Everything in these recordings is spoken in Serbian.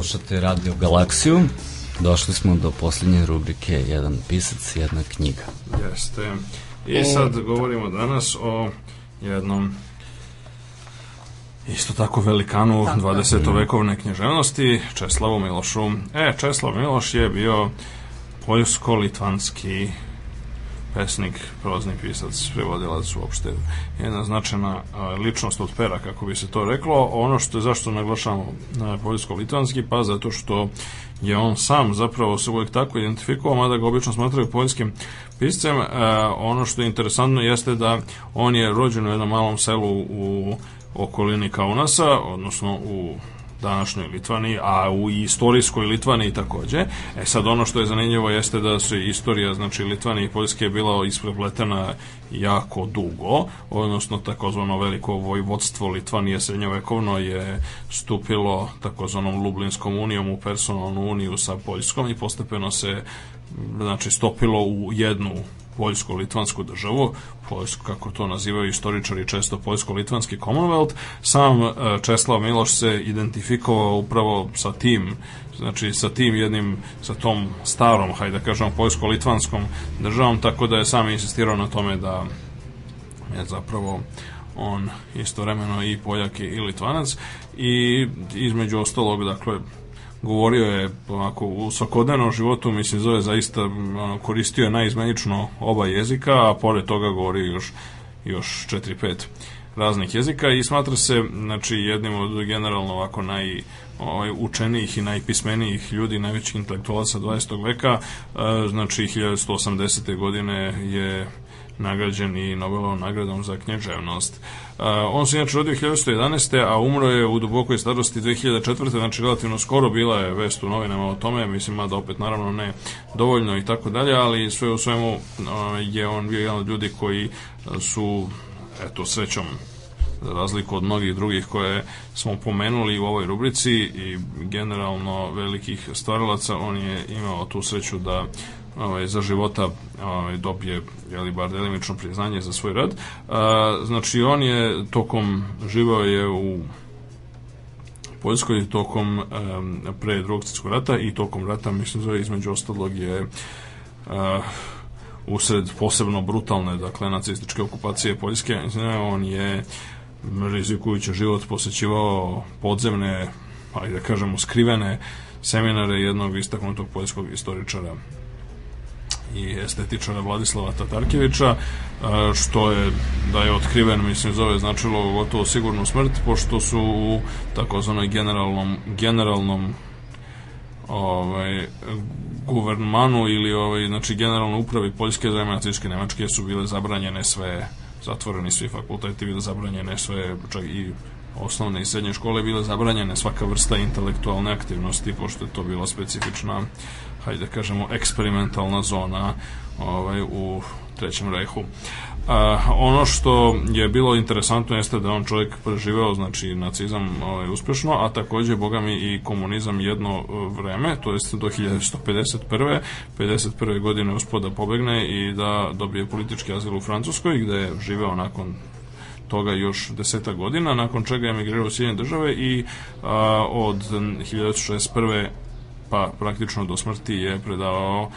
Slušate Radio Galaksiju. Došli smo do posljednje rubrike Jedan pisac, jedna knjiga. Jeste. I sad govorimo danas o jednom isto tako velikanu 20. vekovne književnosti, Česlavu Milošu. E, Česlav Miloš je bio poljsko-litvanski pesnik, prozni pisac, prevodilac uopšte jedna značajna ličnost od pera, kako bi se to reklo. Ono što je, zašto naglašamo na poljsko-litvanski, pa zato što je on sam zapravo se uvijek tako identifikovao, mada ga obično smatraju poljskim piscem. A, ono što je interesantno jeste da on je rođen u jednom malom selu u okolini Kaunasa, odnosno u današnjoj Litvaniji, a u istorijskoj Litvaniji takođe. E sad ono što je zanimljivo jeste da se istorija znači Litvanije i Poljske je bila isprepletena jako dugo, odnosno takozvano veliko vojvodstvo Litvanije srednjovekovno je stupilo takozvanom Lublinskom unijom u personalnu uniju sa Poljskom i postepeno se znači stopilo u jednu poljsko-litvansku državu, poljsko, kako to nazivaju istoričari često poljsko-litvanski Commonwealth, sam e, Česlav Miloš se identifikovao upravo sa tim znači sa tim jednim, sa tom starom, hajde da kažemo, poljsko-litvanskom državom, tako da je sam insistirao na tome da je zapravo on istovremeno i Poljak i Litvanac. I između ostalog, dakle, govorio je onako u svakodnevnom životu mislim zove zaista ono, koristio je najizmenično oba jezika a pored toga govori još još 4-5 raznih jezika i smatra se znači jednim od generalno ovako naj ovaj, učenijih i najpismenijih ljudi, najvećih intelektualaca 20. veka, e, znači 1180. godine je nagrađen i Nobelovom nagradom za knježevnost. Uh, on se inače rodio 1911. a umro je u dubokoj starosti 2004. znači relativno skoro bila je vest u novinama o tome, mislim da opet naravno ne dovoljno i tako dalje, ali sve u svemu uh, je on bio jedan od ljudi koji su eto srećom za razliku od mnogih drugih koje smo pomenuli u ovoj rubrici i generalno velikih stvaralaca, on je imao tu sreću da ovaj, za života ovaj, dobije jeli, bar delimično priznanje za svoj rad. A, znači on je tokom živao je u Poljskoj tokom um, pre drugog svjetskog rata i tokom rata, mislim zove između ostalog je uh, usred posebno brutalne, dakle, nacističke okupacije Poljske, on je rizikujući život posećivao podzemne, ali da kažemo skrivene seminare jednog istaknutog poljskog istoričara i estetičara Vladislava Tatarkevića, što je, da je otkriven, mislim, zove značilo gotovo sigurnu smrt, pošto su u takozvanoj generalnom, generalnom ovaj, guvernmanu ili ovaj, znači generalno upravi Poljske vreme nacističke Nemačke su bile zabranjene sve zatvoreni svi fakulteti bile zabranjene sve čak i osnovne i srednje škole bile zabranjene svaka vrsta intelektualne aktivnosti pošto je to bila specifična hajde da kažemo, eksperimentalna zona ovaj, u Trećem rejhu. A, ono što je bilo interesantno jeste da on čovjek preživeo znači nacizam ovaj, uspešno, a takođe boga mi i komunizam jedno e, vreme, to jest do 1151. 51. godine uspio da pobegne i da dobije politički azil u Francuskoj gde je živeo nakon toga još deseta godina, nakon čega je emigrirao u Sjedinje države i a, od 1961 pa praktično do smrti je predavao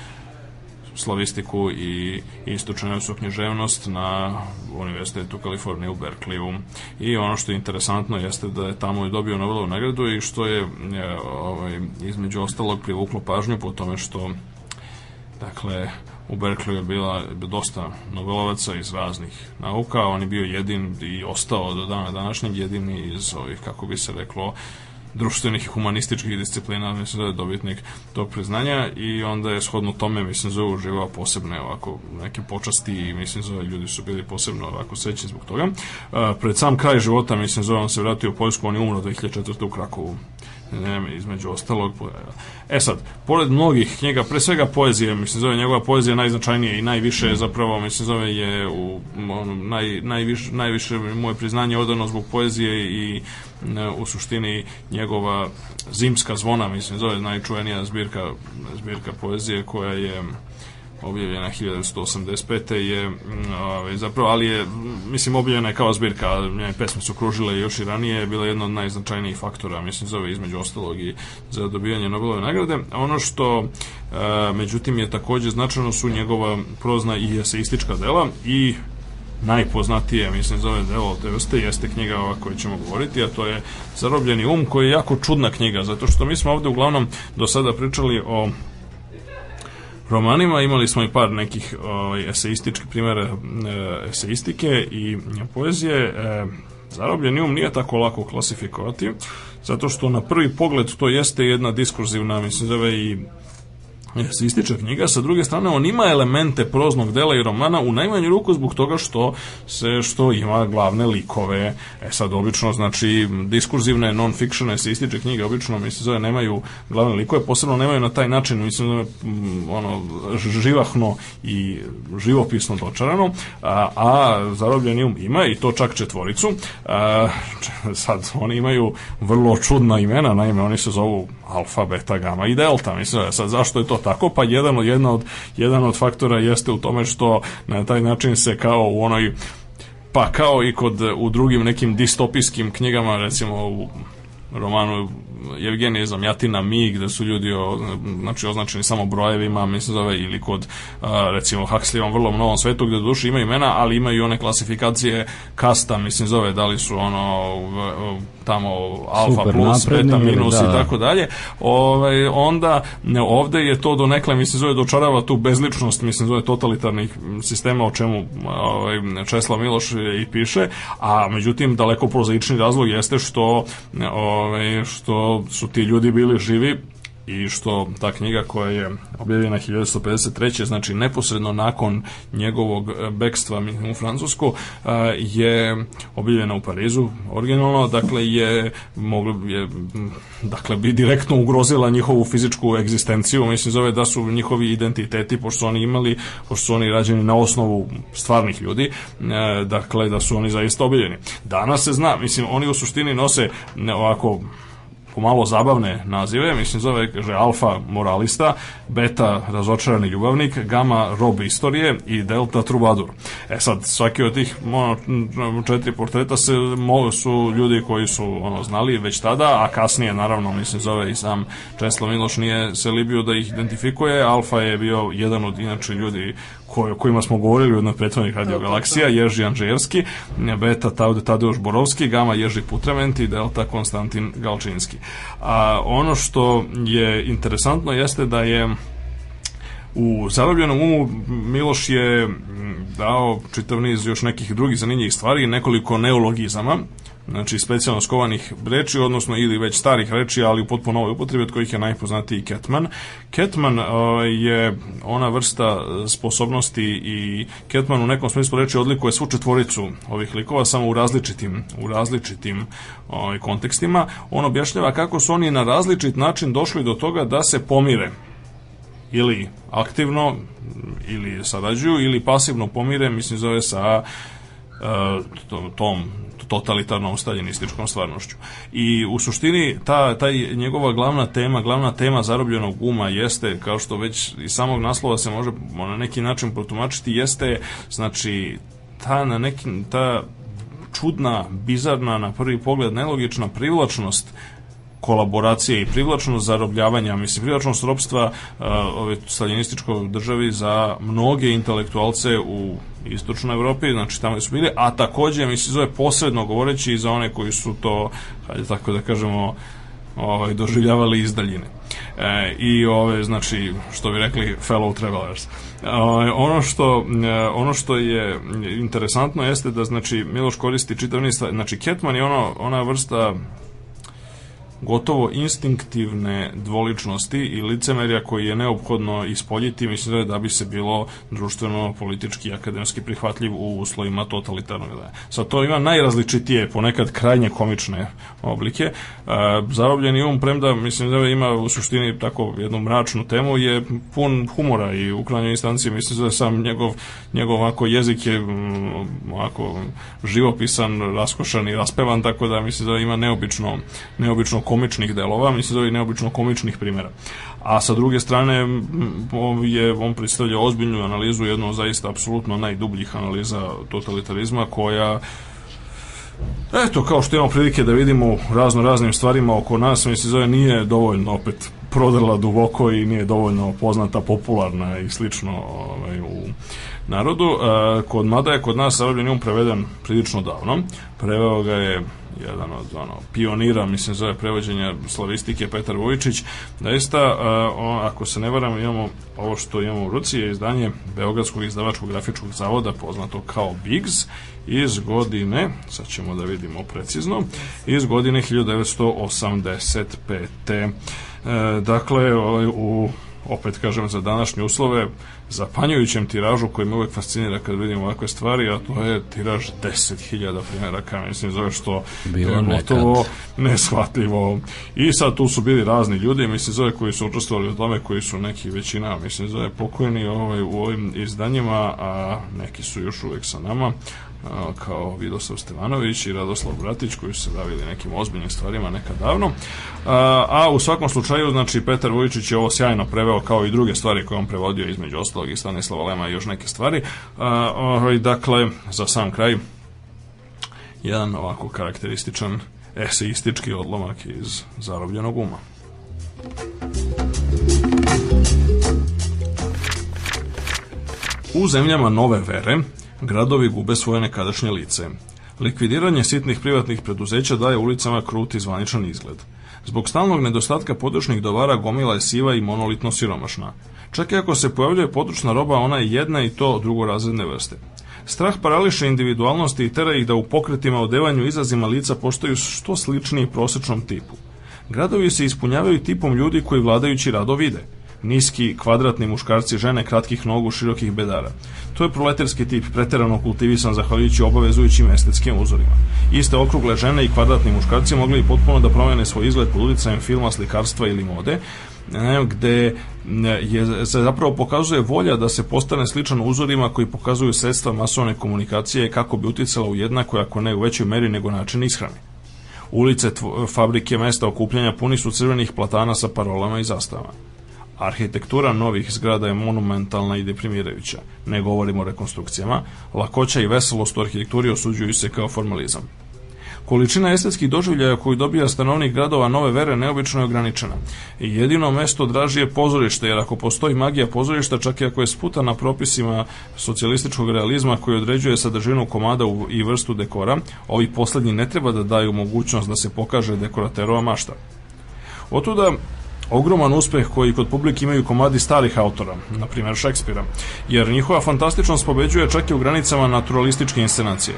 slavistiku i istočnjavsku književnost na Univerzitetu Kalifornije u Berkeliju. I ono što je interesantno jeste da je tamo i dobio Nobelovu nagradu i što je, je ovaj, između ostalog privuklo pažnju po tome što dakle u Berkeliju je bila dosta Nobelovaca iz raznih nauka, on je bio jedin i ostao do dana današnjeg jedini iz ovih, kako bi se reklo, društvenih i humanističkih disciplina, mislim da je dobitnik tog priznanja i onda je shodno tome, mislim, zove uživao posebne ovako neke počasti i mislim zove ljudi su bili posebno ovako srećni zbog toga. Uh, pred sam kraj života, mislim zove on se vratio u Poljsku, on je umro 2004. u Krakovu ne, između ostalog. E sad, pored mnogih knjiga, pre svega poezije, mislim, zove njegova poezija najznačajnije i najviše zapravo, mislim, zove je u, on, naj, najviše, najviše moje priznanje odano zbog poezije i ne, u suštini njegova zimska zvona, mislim, zove najčuvenija zbirka, zbirka poezije koja je objavljena 1185. je mm, ovaj, zapravo, ali je mislim objavljena je kao zbirka, njene pesme su kružile još i ranije, je bila jedna od najznačajnijih faktora, mislim zove između ostalog i za dobijanje Nobelove nagrade. Ono što e, međutim je takođe značajno su njegova prozna i eseistička dela i najpoznatije, mislim, zove delo te vrste, jeste knjiga ova koju ćemo govoriti, a to je Zarobljeni um, koji je jako čudna knjiga, zato što mi smo ovde uglavnom do sada pričali o romanima, imali smo i par nekih ovaj, eseističkih primjera e, eseistike i poezije. E, Zarobljeni um nije tako lako klasifikovati, zato što na prvi pogled to jeste jedna diskurzivna, mislim, zove i se ističe knjiga, sa druge strane on ima elemente proznog dela i romana u najmanju ruku zbog toga što se što ima glavne likove. E sad obično znači diskurzivne non-fiction eseističke knjige. Obično mi se zove nemaju glavne likove, posebno nemaju na taj način mislim da ono živahno i živopisno dočarano, a, a zarobljeni um ima i to čak četvoricu. A, sad oni imaju vrlo čudna imena, naime oni se zovu alfa, beta, gama i delta. Mislim, sad zašto je to tako? Pa jedan od, jedna od, jedan od faktora jeste u tome što na taj način se kao u onoj pa kao i kod u drugim nekim distopijskim knjigama recimo u romanu Evgenije Zamjatina Mi, gde su ljudi o, znači, označeni samo brojevima, mislim zove, ili kod a, recimo Huxleyovom vrlo novom svetu, gde duše ima imena, ali imaju one klasifikacije kasta, mislim zove, da li su ono tamo alfa Super, plus, beta minus da. i tako dalje. Ovaj onda ovde je to do nekle mislim zove dočarava tu bezličnost, mislim zove totalitarnih sistema o čemu ovaj Česlav Miloš i piše, a međutim daleko prozaični razlog jeste što ovaj što su ti ljudi bili živi i što ta knjiga koja je objavljena 1953. znači neposredno nakon njegovog e, bekstva u Francusku e, je objavljena u Parizu originalno, dakle je moglo je dakle bi direktno ugrozila njihovu fizičku egzistenciju, mislim zove da su njihovi identiteti, pošto su oni imali pošto su oni rađeni na osnovu stvarnih ljudi, e, dakle da su oni zaista objavljeni. Danas se zna, mislim oni u suštini nose ovako pomalo zabavne nazive, mislim zove kaže alfa moralista, beta razočarani ljubavnik, gama rob istorije i delta trubadur. E sad, svaki od tih ono, četiri portreta se, su ljudi koji su ono znali već tada, a kasnije naravno mislim zove i sam Česlav Miloš nije se libio da ih identifikuje, Alfa je bio jedan od inače ljudi o kojima smo govorili u jednoj prethodnih radiogalaksija, Ježi Anžejerski, Beta Taude Tadeuš Borovski, Gama Ježi Putrement i Delta Konstantin Galčinski. A ono što je interesantno jeste da je u zarobljenom umu Miloš je dao čitav niz još nekih drugih zanimljivih stvari, nekoliko neologizama, znači specijalno skovanih reči, odnosno ili već starih reči, ali u potpuno novoj upotrebi, od kojih je najpoznatiji Ketman. Ketman uh, je ona vrsta sposobnosti i Ketman u nekom smislu reči odlikuje svu četvoricu ovih likova, samo u različitim, u različitim uh, kontekstima. On objašnjava kako su oni na različit način došli do toga da se pomire ili aktivno ili sarađuju ili pasivno pomire, mislim zove sa uh, tom totalitarnom staljinističkom stvarnošću. I u suštini ta, taj njegova glavna tema, glavna tema zarobljenog uma jeste, kao što već iz samog naslova se može na neki način protumačiti, jeste znači ta na neki ta čudna, bizarna, na prvi pogled nelogična privlačnost kolaboracije i privlačnost zarobljavanja, mislim, privlačnost ropstva uh, ove staljinističkoj državi za mnoge intelektualce u istočnoj Evropi, znači tamo su bili, a takođe, mislim, zove posredno govoreći i za one koji su to, hajde tako da kažemo, ovaj, doživljavali iz daljine. E, I ove, znači, što bi rekli, fellow travelers. E, ono, što, e, ono što je interesantno jeste da, znači, Miloš koristi čitav niz, znači, Ketman je ono, ona vrsta gotovo instinktivne dvoličnosti i licemerja koji je neophodno ispoljiti, mislim da bi se bilo društveno, politički akademski prihvatljiv u uslovima totalitarnog da. Sad to ima najrazličitije, ponekad krajnje komične oblike. E, zarobljeni um, premda mislim da ima u suštini tako jednu mračnu temu, je pun humora i u krajnjoj instanciji mislim da je sam njegov, njegov ovako jezik je mm, ovako živopisan, raskošan i raspevan, tako da mislim da ima neobično, neobično komičnih delova, mislim da je neobično komičnih primjera. A sa druge strane je on predstavlja ozbiljnu analizu, jednu zaista apsolutno najdubljih analiza totalitarizma koja Eto, kao što imamo prilike da vidimo razno raznim stvarima oko nas, mislim, zove nije dovoljno opet prodrla duboko i nije dovoljno poznata, popularna i slično ovaj, u narodu. E, kod Mada je kod nas Arabljan um preveden prilično davno. Preveo ga je jedan od ono, pionira, mislim, zove prevođenja slavistike Petar Vojčić. Daista, uh, ako se ne varam, imamo ovo što imamo u ruci je izdanje Beogradskog izdavačkog grafičkog zavoda, poznato kao BIGS, iz godine, sad ćemo da vidimo precizno, iz godine 1985. E, dakle, u opet kažem za današnje uslove zapanjujućem tiražu koji me uvek fascinira kad vidim ovakve stvari, a to je tiraž 10.000 primjeraka, mislim zove što Bilo je gotovo neshvatljivo. I sad tu su bili razni ljudi, mislim zove koji su učestvovali u tome, koji su neki većina, mislim zove pokojni ovaj, u ovim izdanjima, a neki su još uvek sa nama kao Vidoslav Stevanović i Radoslav Bratić koji su se bavili nekim ozbiljnim stvarima nekad davno. A, a u svakom slučaju, znači, Petar Vujičić je ovo sjajno preveo kao i druge stvari koje on prevodio između ostalog i Stanislava Lema i još neke stvari. A, ovaj, dakle, za sam kraj, jedan ovako karakterističan eseistički odlomak iz zarobljenog uma. U zemljama nove vere gradovi gube svoje nekadašnje lice. Likvidiranje sitnih privatnih preduzeća daje ulicama kruti zvaničan izgled. Zbog stalnog nedostatka područnih dovara gomila je siva i monolitno siromašna. Čak i ako se pojavljuje područna roba, ona je jedna i to drugorazredne vrste. Strah parališe individualnosti i tera ih da u pokretima, odevanju, izrazima lica postaju što sličniji prosečnom tipu. Gradovi se ispunjavaju tipom ljudi koji vladajući rado vide – niski, kvadratni muškarci, žene kratkih nogu, širokih bedara. To je proletarski tip, preterano kultivisan zahvaljujući obavezujućim estetskim uzorima. Iste okrugle žene i kvadratni muškarci mogli i potpuno da promene svoj izgled pod uticajem filma, slikarstva ili mode, gde je, se zapravo pokazuje volja da se postane sličan uzorima koji pokazuju sredstva masovne komunikacije kako bi uticala u jednakoj, ako ne u većoj meri nego način ishrane. Ulice, fabrike, mesta okupljanja puni su crvenih platana sa parolama i zastavama. Arhitektura novih zgrada je monumentalna i deprimirajuća. Ne govorimo o rekonstrukcijama. Lakoća i veselost u arhitekturi osuđuju se kao formalizam. Količina estetskih doživljaja koju dobija stanovnik gradova nove vere neobično je ograničena. I jedino mesto draži je pozorište, jer ako postoji magija pozorišta, čak i ako je sputana propisima socijalističkog realizma koji određuje sadržinu komada i vrstu dekora, ovi poslednji ne treba da daju mogućnost da se pokaže dekoraterova mašta. Otuda ogroman uspeh koji kod publike imaju komadi starih autora, na primjer Šekspira, jer njihova fantastičnost pobeđuje čak i u granicama naturalističke inscenacije.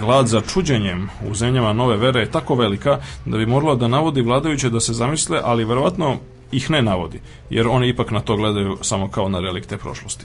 Glad za čuđenjem u zemljama nove vere je tako velika da bi morala da navodi vladajuće da se zamisle, ali verovatno ih ne navodi, jer oni ipak na to gledaju samo kao na relikte prošlosti.